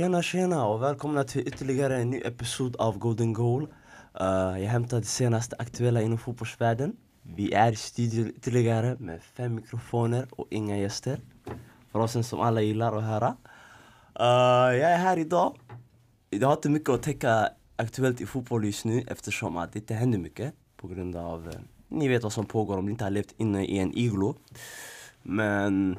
Tjena tjena och välkomna till ytterligare en ny episod av Golden Goal. Uh, jag hämtar det senaste aktuella inom fotbollsvärlden. Vi är i studion ytterligare med fem mikrofoner och inga gäster. Frasen som alla gillar att höra. Uh, jag är här idag. Jag har inte mycket att täcka aktuellt i fotboll just nu eftersom att det inte händer mycket på grund av, uh, ni vet vad som pågår om ni inte har levt inne i en iglo. Men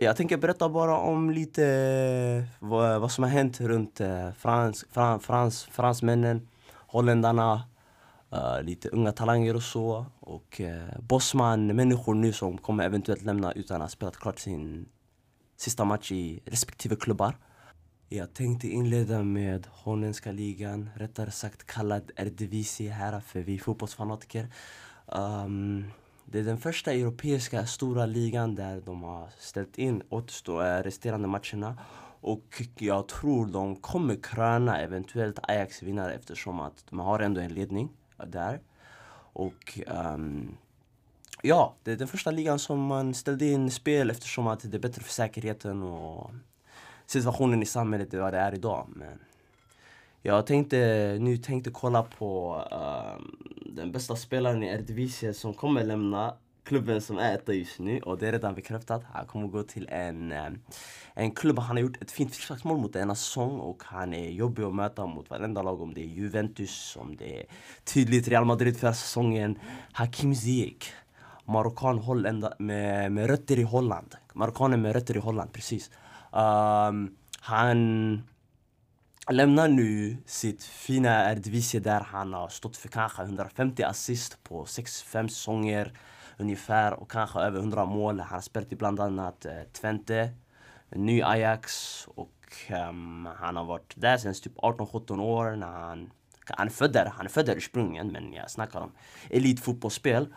jag tänker berätta bara om lite vad, vad som har hänt runt eh, frans, frans, frans, fransmännen, holländarna, uh, lite unga talanger och så. Och eh, uh, Bosman, människor nu som kommer eventuellt lämna utan att ha spelat klart sin sista match i respektive klubbar. Jag tänkte inleda med holländska ligan, rättare sagt kallad Eredivisie här för vi fotbollsfanatiker. Um, det är den första europeiska stora ligan där de har ställt in återstående eh, resterande matcherna. Och jag tror de kommer kröna eventuellt Ajax vinnare eftersom att de har ändå en ledning där. Och um, ja, det är den första ligan som man ställde in spel eftersom att det är bättre för säkerheten och situationen i samhället vad det är idag. Men jag tänkte nu tänkte kolla på uh, den bästa spelaren i Eredivisie som kommer lämna klubben som är etta just nu och det är redan bekräftat. Han kommer gå till en, eh, en klubb, han har gjort ett fint frisparksmål mot denna säsong och han är jobbig att möta mot varenda lag om det är Juventus, om det är tydligt Real Madrid förra säsongen. Hakim Ziyech, marockan holländare med, med rötter i Holland. Marockaner med rötter i Holland, precis. Um, han lämnar nu sitt fina Eredivisie där han har stått för kanske 150 assist på 6-5 säsonger ungefär och kanske över 100 mål. Han har spelat i bland annat eh, Twente, ny Ajax och um, han har varit där sen typ 18-17 år när han han är född där, han är född där ursprungligen men jag snackar om elitfotbollsspel.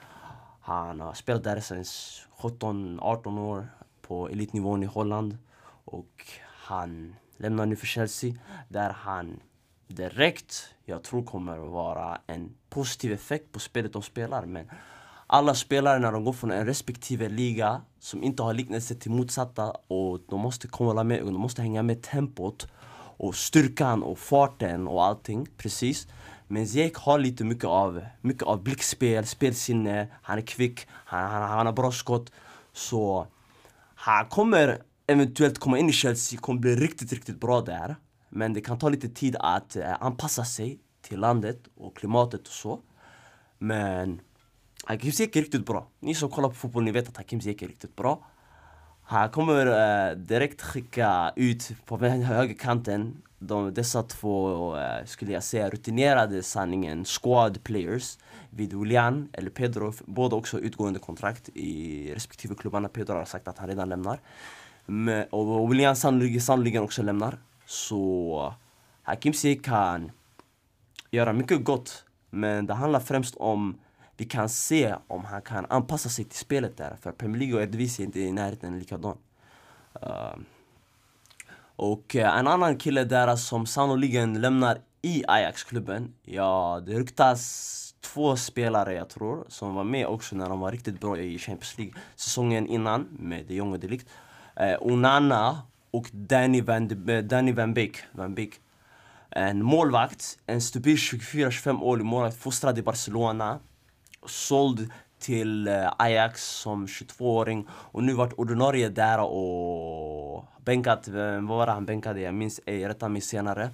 Han har spelat där sen 17-18 år på elitnivån i Holland och han lämnar nu för Chelsea där han direkt, jag tror kommer vara en positiv effekt på spelet de spelar. Men alla spelare när de går från en respektive liga som inte har liknelse till motsatta och de måste komma med, de måste hänga med tempot och styrkan och farten och allting, precis. Men Ziyech har lite mycket av, mycket av blickspel, spelsinne, han är kvick, han, han, han har bra skott. Så han kommer eventuellt komma in i Chelsea kommer bli riktigt, riktigt bra där. Men det kan ta lite tid att eh, anpassa sig till landet och klimatet och så. Men Hakim Ziyech är riktigt bra. Ni som kollar på fotboll, ni vet att Hakim Ziyech är riktigt bra. Han kommer eh, direkt skicka ut på högerkanten de, dessa två, eh, skulle jag säga, rutinerade sanningen squad players vid Julian eller Pedro, båda också utgående kontrakt i respektive klubbarna. Pedro har sagt att han redan lämnar. Men, och William sannolikt, sannolikt också lämnar. Så Hakim Ziyech kan göra mycket gott. Men det handlar främst om vi kan se om han kan anpassa sig till spelet där. För Premier League och Eredivisie är inte i närheten likadan. Uh, och eh, en annan kille där som sannolikt lämnar i Ajax-klubben. Ja, det ryktas två spelare jag tror som var med också när de var riktigt bra i Champions League säsongen innan med de Jong och Delict Eh, Onana och Danny Van, de, eh, Danny Van Beek. Van Beek. En målvakt, en stupid 24-25-årig målvakt fostrad i Barcelona. Såld till eh, Ajax som 22-åring och nu varit ordinarie där och bänkat, eh, vad var det han bänkade? Jag minns ej, rätta mig senare.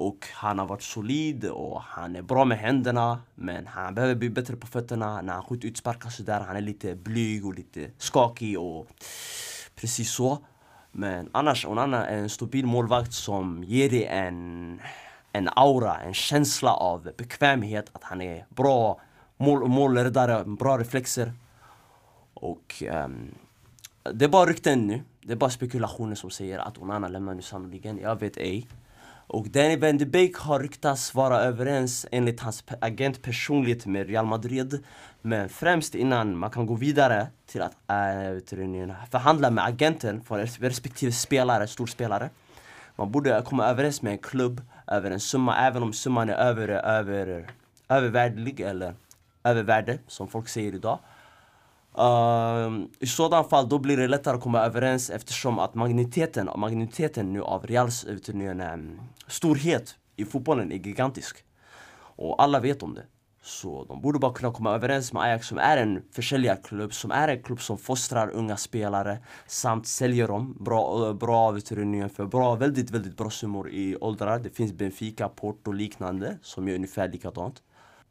Och han har varit solid och han är bra med händerna men han behöver bli bättre på fötterna när han skjuter utsparkar sådär. Han är lite blyg och lite skakig och Precis så. Men annars, Onana är en stabil målvakt som ger dig en, en aura, en känsla av bekvämhet. Att han är bra mål, målräddare, bra reflexer. Och um, det är bara rykten nu. Det är bara spekulationer som säger att Onana lämnar nu sannoliken. Jag vet ej. Och Danny van de Beek har ryktats vara överens enligt hans agent personligt med Real Madrid. Men främst innan man kan gå vidare till att äh, förhandla med agenten för respektive spelare, storspelare. Man borde komma överens med en klubb över en summa, även om summan är över, över, övervärdelig eller övervärde som folk säger idag. Uh, I sådana fall då blir det lättare att komma överens eftersom att magniteten, magniteten nu av Reals um, storhet i fotbollen är gigantisk. Och alla vet om det. Så de borde bara kunna komma överens med Ajax som är en försäljarklubb, som är en klubb som fostrar unga spelare samt säljer dem bra, eh, bra för bra, väldigt, väldigt bra summor i åldrar. Det finns Benfica, Porto och liknande som gör ungefär likadant.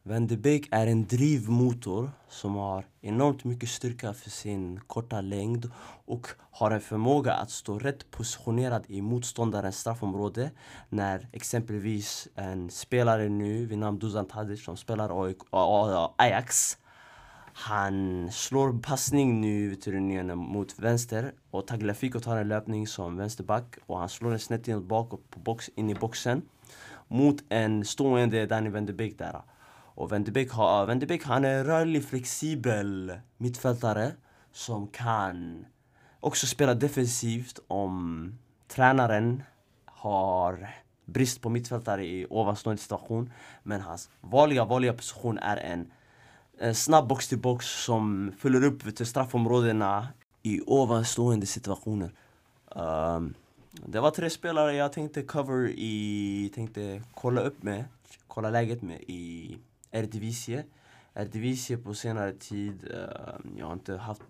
Van de Beek är en drivmotor som har enormt mycket styrka för sin korta längd och har en förmåga att stå rätt positionerad i motståndarens straffområde när exempelvis en spelare nu vid namn Dusan Tadic som spelar Ajax han slår passning nu mot vänster och Tagliafico tar en löpning som vänsterback och han slår den snett in och på box, in i boxen mot en stående Danny van de Beek där. Och Van de Beek, har, Van de Beek han är rörlig, flexibel mittfältare som kan också spela defensivt om tränaren har brist på mittfältare i ovanstående situation. Men hans vanliga, vanliga position är en, en snabb box till box som fyller upp till straffområdena i ovanstående situationer. Um, det var tre spelare jag tänkte cover i, tänkte kolla upp med, kolla läget med i Eredivisie. Eredivisie på senare tid, uh, jag har inte haft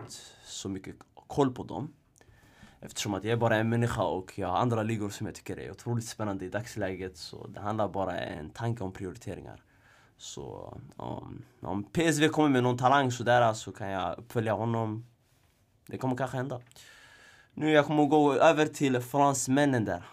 så mycket koll på dem. Eftersom att jag är bara en människa och jag har andra ligor som jag tycker är otroligt spännande i dagsläget. Så det handlar bara en tanke om prioriteringar. Så um, om PSV kommer med någon talang sådär så kan jag följa honom. Det kommer kanske hända. Nu jag kommer gå över till fransmännen där.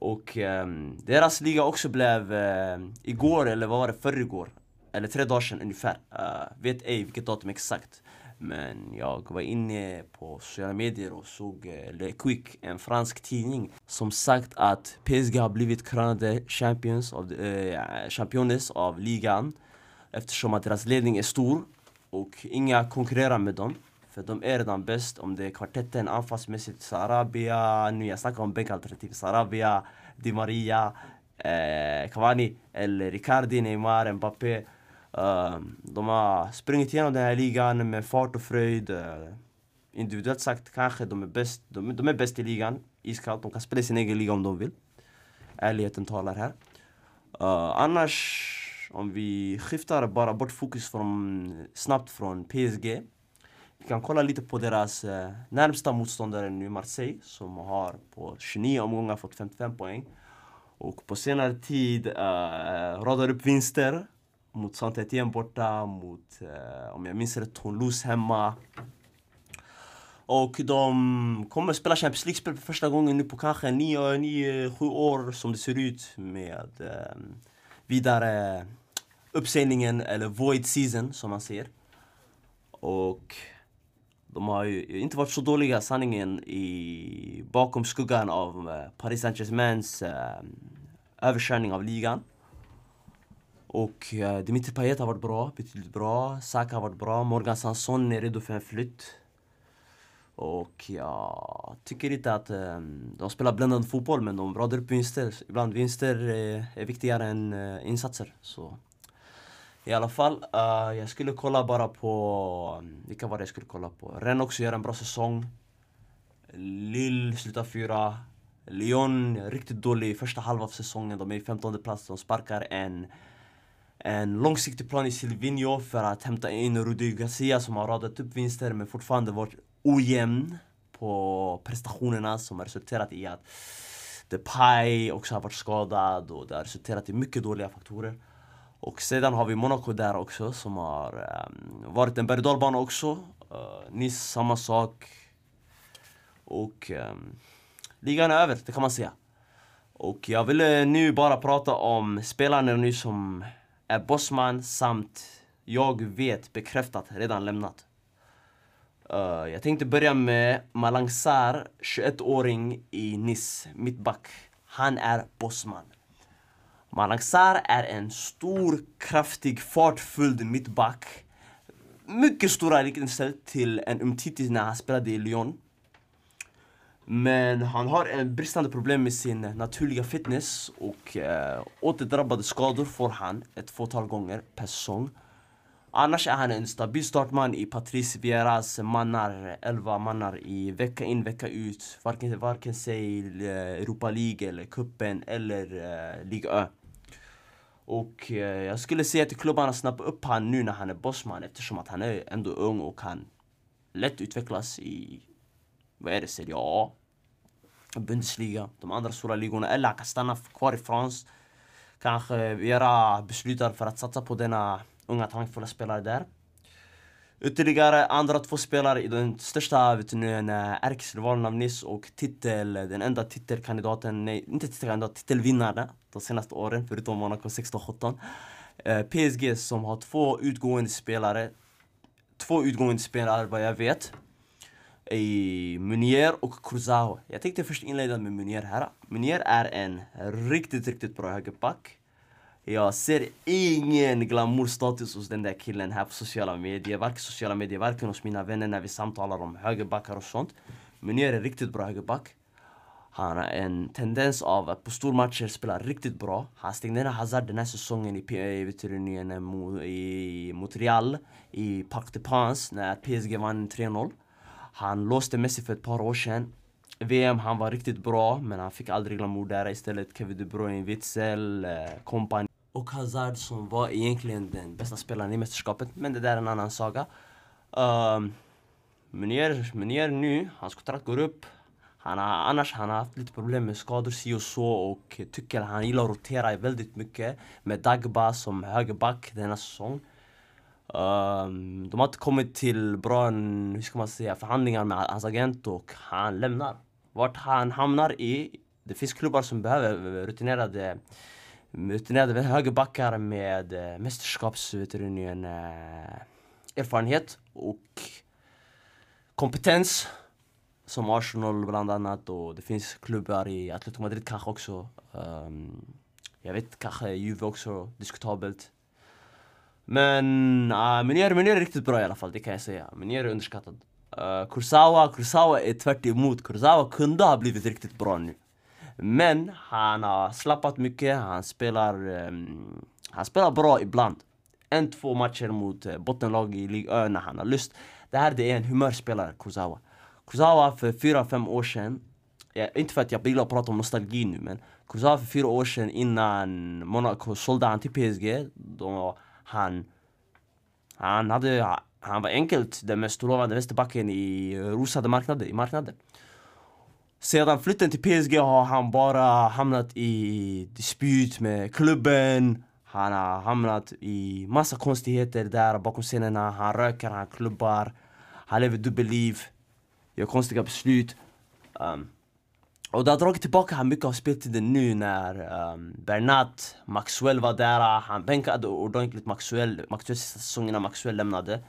Och um, deras liga också blev uh, igår, eller vad var det, förrgår? Eller tre dagar sedan ungefär. Uh, vet ej vilket datum exakt. Men jag var inne på sociala medier och såg uh, Le Quick, en fransk tidning, som sagt att PSG har blivit krönade champions av, uh, champions av ligan eftersom att deras ledning är stor och inga konkurrerar med dem. För de är redan bäst om det är kvartetten anfallsmässigt. Sarabia, nu jag snackar om bänkalternativ. Sarabia, Di Maria, eh, Cavani, eller Ricardi, Neymar, Mbappé. Eh, de har sprungit igenom den här ligan med fart och fröjd. Eh, individuellt sagt kanske de är bäst, de, de är bäst i ligan. Iskallt, de kan spela sin egen liga om de vill. Ärligheten talar här. Uh, annars, om vi skiftar bara bort fokus från, snabbt från PSG vi kan kolla lite på deras eh, närmsta motståndare nu, Marseille, som har på 29 omgångar fått 55 poäng. Och på senare tid eh, eh radar upp vinster mot saint Etienne borta, mot, eh, om jag minns rätt, Toulouse hemma. Och de kommer spela Champions League-spel för första gången nu på kanske 9-7 år som det ser ut med eh, vidare uppsägningen, eller void season som man ser. Och de har ju inte varit så dåliga sanningen i, bakom skuggan av eh, Paris Saint-Germains eh, överkörning av ligan. Och eh, Dimitri Payet har varit bra, betydligt bra. Saka har varit bra. Morgan Sanson är redo för en flytt. Och jag tycker inte att Eh, de spelar bländande fotboll men de radar upp vinster. Ibland vinster är, är viktigare än eh, insatser. Så i alla fall, uh, jag skulle kolla bara på... Mm, vilka var det jag skulle kolla på? Rennes också gör en bra säsong. Lille slutar fyra. Lyon, riktigt dålig första halva av säsongen. De är i 15 plats. De sparkar en, en långsiktig plan i Silvino för att hämta in Rudi Garcia som har radat upp vinster men fortfarande varit ojämn på prestationerna som har resulterat i att Depay också har varit skadad och det har resulterat i mycket dåliga faktorer. Och sedan har vi Monaco där också som har um, varit en berg och också. Uh, Nice, samma sak. Och um, ligan är över, det kan man säga. Och jag ville eh, nu bara prata om spelarna nu som är bossman samt jag vet bekräftat redan lämnat. Uh, jag tänkte börja med Malang Sarr, 21-åring i Nice, mittback. Han är bossman. Malang är en stor, kraftig, fartfylld mittback. Mycket stora liknelser till en Umtiti när han spelade i Lyon. Men han har en bristande problem med sin naturliga fitness och eh, återdrabbade skador får han ett fåtal gånger per säsong. Annars är han en stabil startman i Patrice Vieras mannar, 11 mannar i vecka in vecka ut. Varken, varken sig eh, Europa League eller kuppen eller eh, Liga Ö. Och eh, jag skulle säga till klubbarna snappa upp han nu när han är bossman eftersom att han är ändå ung och kan lätt utvecklas i, vad är det, Serie A? Bundesliga, de andra stora ligorna. Eller han kan stanna kvar i France. Kanske göra beslutar för att satsa på denna unga talangfulla spelare där. Ytterligare andra två spelare i den största vet du, eh, ärkesrivalen av Nice och titel, den enda titelkandidaten, nej inte titelkandidat, titelvinnaren de senaste åren förutom Monaco 16-17. Eh, PSG som har två utgående spelare, två utgående spelare vad jag vet. I Munier och Kurzawa. Jag tänkte först inleda med Munier här. Munier är en riktigt, riktigt bra högerback. Jag ser ingen glamourstatus hos den där killen här på sociala medier. Varken sociala medier, varken hos mina vänner när vi samtalar om högerbackar och sånt. Munier är en riktigt bra högerback. Han har en tendens av att på stormatcher spela riktigt bra. Han stängde ner Hazard den här säsongen i, i, du, i, mot Real i Parc des Princes när PSG vann 3-0. Han låste Messi för ett par år sedan. VM, han var riktigt bra men han fick aldrig glamour där. Istället Kevin De Bruyne, Witzel, eh, kompani och Hazard som var egentligen den bästa spelaren i mästerskapet. Men det där är en annan saga. Ehm, um, Munier, Munier nu, hans kontrakt går upp. Han har, annars han har haft lite problem med skador si och så och tycker han gillar att rotera väldigt mycket med Dagba som högerback denna säsong. Um, de har inte kommit till bra hur ska man säga, förhandlingar med hans agent och han lämnar. Vart han hamnar i, det finns klubbar som behöver rutinerade rutinerade högerbackar med äh, äh, erfarenhet och kompetens. Som Arsenal bland annat och det finns klubbar i Atletico Madrid kanske också. Um, jag vet kanske Juve också, diskutabelt. Men ah, uh, Menier, Menier är riktigt bra i alla fall, det kan jag säga. Menier är underskattad. Eh, uh, Kursawa, Kursawa är tvärt emot. Kursawa kunde ha blivit riktigt bra nu. Men han har slappat mycket, han spelar, um, han spelar bra ibland. En, två matcher mot uh, bottenlag i Ligue Ö när han har lust. Det här det är en humörspelare, Kurzawa. Kurzawa för fyra, fem år sedan, ja, inte för att jag gillar att prata om nostalgi nu men Kurzawa för fyra år sedan innan Monaco sålde han till PSG, då han, han, hade, han var enkelt den mest lovande vänsterbacken i rosade marknader, i marknaden. Sedan flytten till PSG har han bara hamnat i dispyt med klubben. Han har hamnat i massa konstigheter där bakom scenerna. Han röker, han klubbar Han lever dubbelliv. Gör konstiga beslut um, Och det har dragit tillbaka han mycket av speltiden nu när um, Bernat, Maxwell var där Han bänkade ordentligt Maxwell, Maxwell sista säsongen när Maxwell lämnade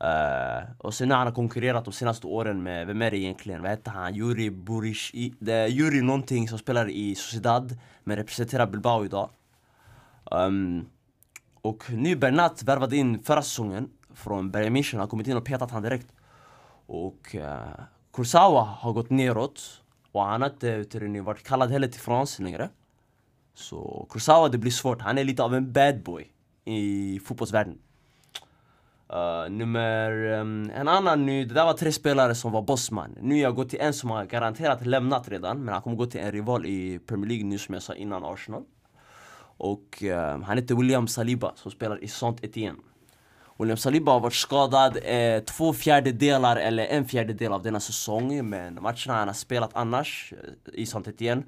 Uh, och sen när han har konkurrerat de senaste åren med, vem är det egentligen? Vad heter han? Juri Burish, det är Juri någonting som spelar i Sociedad men representerar Bilbao idag. Um, och nu Bernat värvade in förra säsongen från Bayern München, har kommit in och petat han direkt. Och eh, uh, Kursawa har gått neråt och han har inte varit kallad heller till frans längre. Så Kursawa det blir svårt, han är lite av en bad boy i fotbollsvärlden. Uh, nummer, um, en annan nu, det där var tre spelare som var bossman. Nu har jag gått till en som har garanterat lämnat redan, men han kommer gå till en rival i Premier League nu som jag sa innan, Arsenal. Och uh, han heter William Saliba som spelar i Saint Etienne. William Saliba har varit skadad eh, två fjärdedelar eller en fjärdedel av denna säsong Men matcherna han har spelat annars eh, i Saint igen.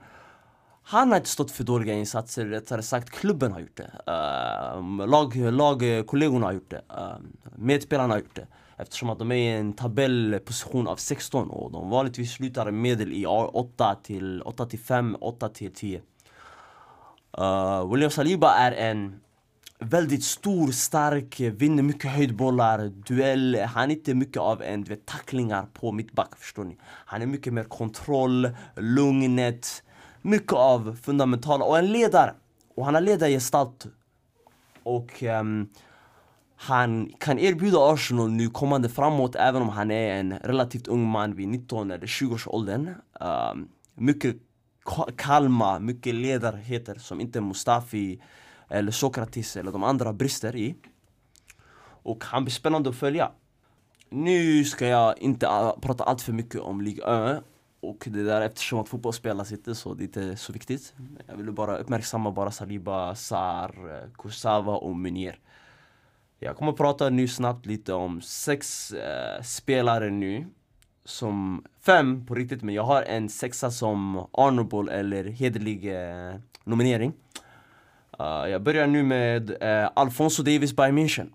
han har inte stått för dåliga insatser, rättare sagt klubben har gjort det. Uh, lag, lagkollegorna har gjort det. Uh, medspelarna har gjort det. Eftersom att de är i en tabellposition av 16 och de vanligtvis slutar medel i 8 till, 8 till 5, 8 till 10. Uh, William Saliba är en väldigt stor, stark, vinner mycket höjdbollar, duell. Han är inte mycket av en, du vet, tacklingar på mittback, förstår ni? Han är mycket mer kontroll, lugnet, mycket av fundamentala, och en ledare. Och han har ledargestalt. Och um, han kan erbjuda Arsenal nu kommande framåt även om han är en relativt ung man vid 19 eller 20 års åldern. Um, ehm, mycket kalma, mycket ledarheter som inte Mustafi eller Sokratis eller de andra brister i. Och han blir spännande att följa. Nu ska jag inte prata allt för mycket om Ligue 1 och det där eftersom att fotboll spelas inte så det är inte så viktigt. Jag ville bara uppmärksamma bara Saliba, Sar, Kursava och Munir. Jag kommer prata nu snabbt lite om sex eh, spelare nu som fem på riktigt men jag har en sexa som honorable eller hederlig eh, nominering. Uh, jag börjar nu med uh, Alfonso Davis Bayern München.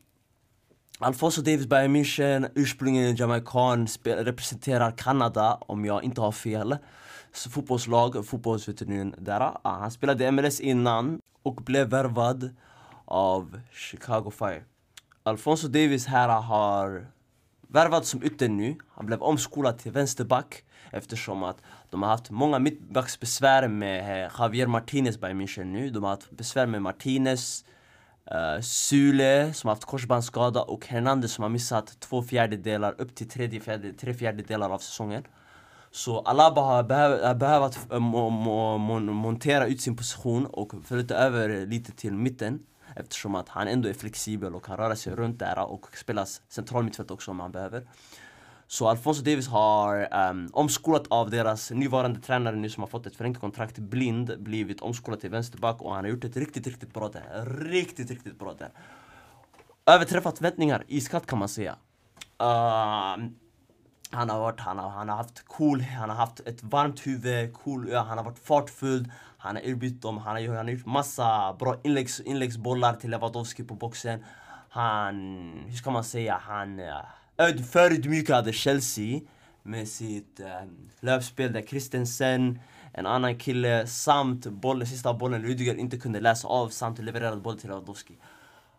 Alfonso Davis Bayern München, ursprungligen jamaican, representerar Kanada om jag inte har fel. Så fotbollslag, fotbollsveterinären. där. Uh, han spelade MLS innan och blev värvad av Chicago Fire. Alfonso Davis här har värvad som ytter nu. Han blev omskolad till vänsterback eftersom att de har haft många mittbacksbesvär med eh, Javier Martinez by München nu. De har haft besvär med Martinez, eh, uh, Sule som har haft korsbandsskada och Hernandez som har missat två fjärdedelar upp till tredje fjärde, tre fjärdedelar av säsongen. Så Alaba har behövt äh, eh, montera ut sin position och flytta över lite till mitten Eftersom att han ändå är flexibel och kan röra sig runt där och spela central mittfält också om han behöver. Så Alfonso Davis har um, omskolat av deras nuvarande tränare nu som har fått ett förlängt kontrakt, Blind, blivit omskolad till vänsterback och han har gjort ett riktigt, riktigt bra där. Riktigt, riktigt bra där. Överträffat förväntningar, iskallt kan man säga. Uh, han har, varit, han, har, han har haft cool, han har haft ett varmt huvud, cool, ja, han har varit fartfull Han har erbjudit dem, han har, han har gjort massa bra inläggs, inläggsbollar till Lewandowski på boxen Han, hur ska man säga, han Uh, förödmjukade Chelsea med sitt um, löpspel där Christensen, en annan kille samt bollen, sista bollen Rudiger inte kunde läsa av samt levererade bollen till Lewandowski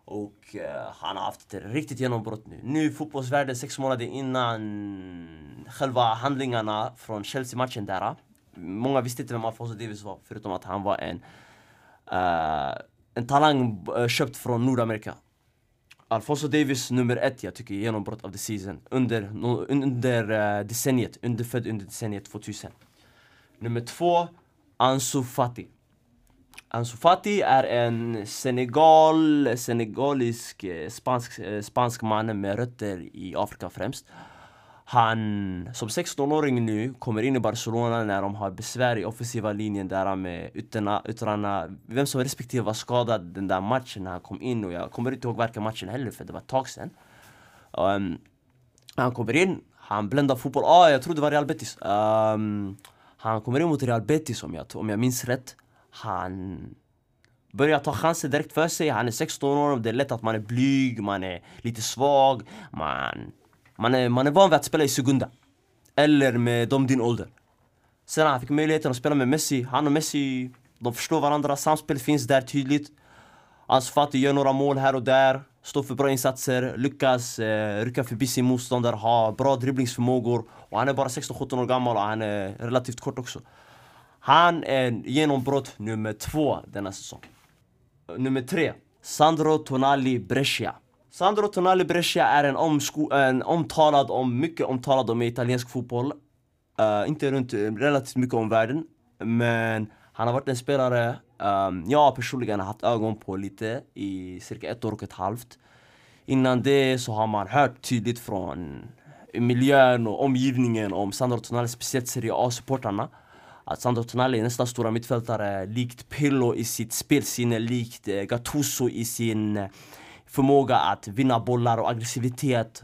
och uh, han har haft ett riktigt genombrott nu. Nu fotbollsvärlden sex månader innan själva handlingarna från Chelsea-matchen där. Eh, många visste inte vem Alfonso Davis var förutom att han var en, uh, en talang köpt från Nordamerika. Alfonso Davis nummer ett, jag tycker genombrott av the season under, under uh, decenniet, underfödd under decenniet 2000. Nummer två, Ansu Fati. Ansu Fati är en Senegal, senegalisk eh, spansk, eh, spansk man med rötter i Afrika främst. Han, som 16-åring nu, kommer in i Barcelona när de har besvär i offensiva linjen där med ytterna, yttrarna. Vem som respektive var skadad den där matchen när han kom in och jag kommer inte ihåg varken matchen heller för det var ett tag sedan. Um, han kommer in, han bländar fotboll. Ah, jag tror det var Real Betis. Um, han kommer in mot Real Betis om jag, om jag minns rätt. Han börjar ta chanser direkt för sig. Han är 16 år, det är lätt att man är blyg, man är lite svag. Man, man, är, man är van vid att spela i Segunda. Eller med de din ålder. Sen han fick möjligheten att spela med Messi. Han och Messi, de förstår varandra. Samspel finns där tydligt. Ansu Fati gör några mål här och där. Står för bra insatser, lyckas eh, rycka förbi sin motståndare, ha bra dribblingsförmågor. Och han är bara 16-17 år gammal och han är relativt kort också. Han är genombrott nummer två denna säsong. Nummer tre, Sandro Tonali Brescia. Sandro Tonali Brescia är en, omsko en omtalad, om, mycket omtalad om italiensk fotboll. Uh, inte runt eh, relativt mycket om världen. Men han har varit en spelare um, jag personligen har haft ögon på lite i cirka ett år och ett halvt. Innan det så har man hört tydligt från miljön och omgivningen om Sandro Tonali, speciellt Serie A-supportrarna att Sandro Tonali är nästa stora mittfältare likt Pillo i sitt spelsinne, likt eh, Gattuso i sin förmåga att vinna bollar och aggressivitet.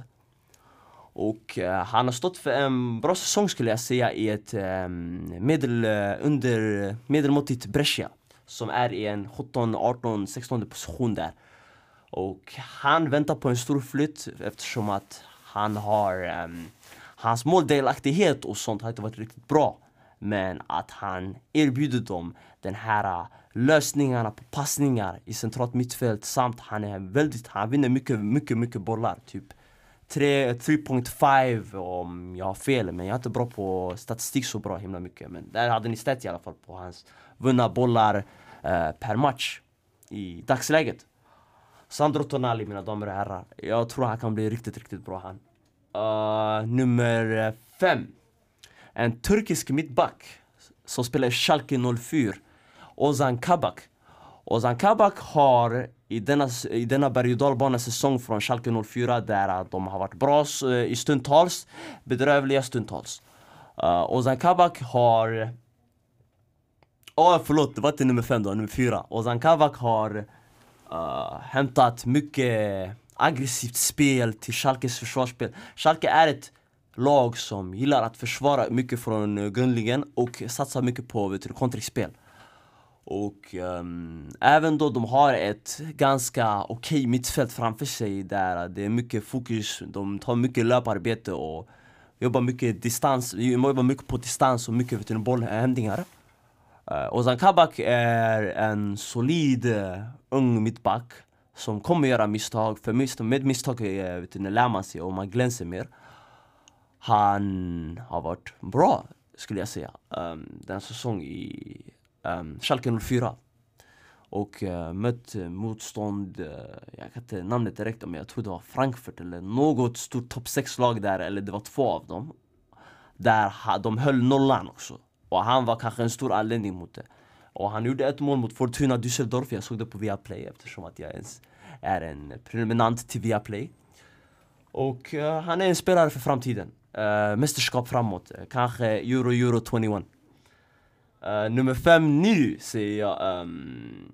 Och uh, han har stått för en bra säsong skulle jag säga i ett um, medel, uh, under medelmåttigt Brescia som är i en 17, 18, 16 position där. Och han väntar på en stor flytt eftersom att han har um, hans måldelaktighet och sånt har inte varit riktigt bra. Men att han erbjuder dem den här äh, lösningarna på passningar i centralt mittfält samt han är väldigt, han vinner mycket, mycket, mycket bollar. Typ 3.5 om jag har fel, men jag är inte bra på statistik så bra himla mycket. Men där hade ni stat i alla fall på hans vunna bollar eh, per match i dagsläget. Sandro Tonali mina damer och herrar. Jag tror han kan bli riktigt, riktigt bra han. Uh, nummer 5 en turkisk mittback som spelar i Schalke 04, Ozan Kabak. Ozan Kabak har i denna, i denna berg och dalbanesäsong från Schalke 04 där de har varit bra eh, i stundtals, bedrövliga stundtals. Uh, Ozan Kabak har... Åh oh, förlåt, det var inte nummer fem då, nummer fyra. Ozan Kabak har uh, hämtat mycket aggressivt spel till Schalkes försvarsspel. Schalke är ett lag som gillar att försvara mycket från eh, grundlinjen och satsar mycket på vet du, kontringsspel. Och um, även då de har ett ganska okej okay mittfält framför sig där det är mycket fokus, de tar mycket löparbete och jobbar mycket distans, jobbar mycket på distans och mycket vet du, bollhämtningar. Uh, eh, Ozan Kabak är en solid uh, ung mittback som kommer göra misstag, för misstag, med misstag uh, vet du, lär man sig och man glänser mer. Han har varit bra, skulle jag säga, um, den säsong i um, Schalke 04 och uh, mött eh, motstånd, uh, jag kan inte namnet direkt men jag tror det var Frankfurt eller något stort topp 6-lag där, eller det var två av dem. Där de höll nollan också. Och han var kanske en stor anledning mot det. Och han gjorde ett mål mot Fortuna Düsseldorf, jag såg det på Viaplay eftersom att jag ens är en prenumerant till Viaplay. Och uh, han är en spelare för framtiden. Uh, mästerskap framåt, eh, kanske Euro Euro 21. Uh, eh, nummer fem nu säger jag um,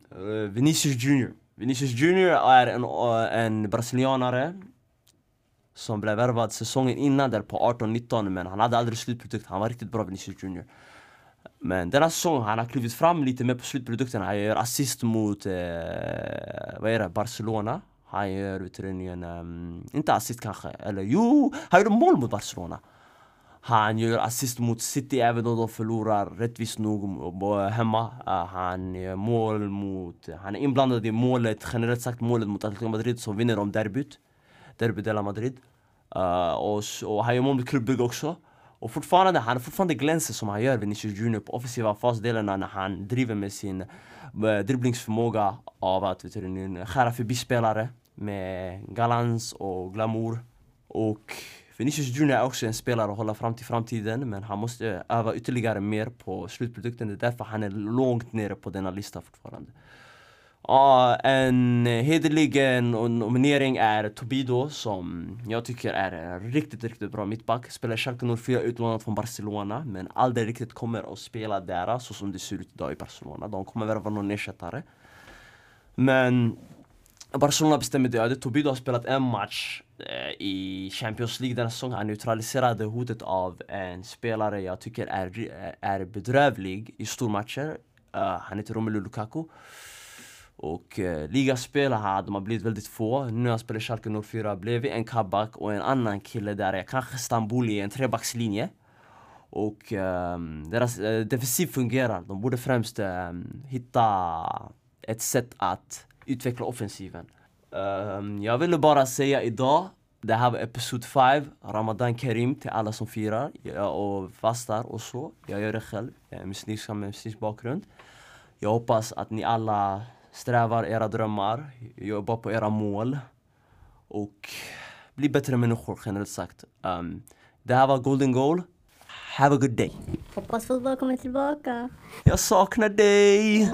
Vinicius Junior. Vinicius Junior är en, uh, en brasilianare som blev värvad säsongen innan där på 18-19 men han hade aldrig slutprodukt. Han var riktigt bra Vinicius Junior. Men denna säsong han har klivit fram lite mer på slutprodukten. Han gör assist mot, uh, vad är det, Barcelona. Han gör, utredningen, um, inte assist kanske, eller jo, han gjorde mål mot Barcelona. Han gör assist mot City även om de förlorar rättvist nog hemma. Eh, han gör mål mot... Han är inblandad i målet, generellt sagt målet mot Atletico Madrid som vinner om derbyt. Derby de la Madrid. Uh, och, och han gör mål mot klubbygge också. Och fortfarande, han fortfarande glänser som han gör Vinicius Junior på offensiva fasdelarna när han driver med sin dribblingsförmåga av att vet du, skära förbi spelare med galans och glamour. Och Vinicius Junior är också en spelare att hålla fram till framtiden men han måste öva ytterligare mer på slutprodukten. Det är därför han är långt nere på denna lista fortfarande. Uh, en hederlig nominering är Tobido som jag tycker är en riktigt, riktigt bra mittback. Spelar Schalke 04 utlånad från Barcelona men aldrig riktigt kommer att spela där så som det ser ut idag i Barcelona. De kommer värva någon ersättare. Men Barcelona bestämde det. Tobido har spelat en match eh, i Champions League denna säsong. Han neutraliserade hotet av en spelare jag tycker är, eh, är bedrövlig i stormatcher. Uh, han heter Romelu Lukaku. Och eh, ligaspel här, de har blivit väldigt få. Nu när jag spelar Schalke 04 blev en Kabak och en annan kille där är kanske Stamboli, i en trebackslinje. Och eh, deras eh, defensiv fungerar. De borde främst eh, hitta ett sätt att utveckla offensiven. Ehm, jag ville bara säga idag, det här var episod 5, Ramadan Karim till alla som firar och fastar och så. Jag gör det själv, jag är muslimsk med muslimsk bakgrund. Jag hoppas att ni alla strävar era drömmar, jobbar på era mål och blir bättre människor generellt sagt. Um, det här var Golden Goal. Have a good day. Hoppas fotboll kommer tillbaka. Jag saknar dig.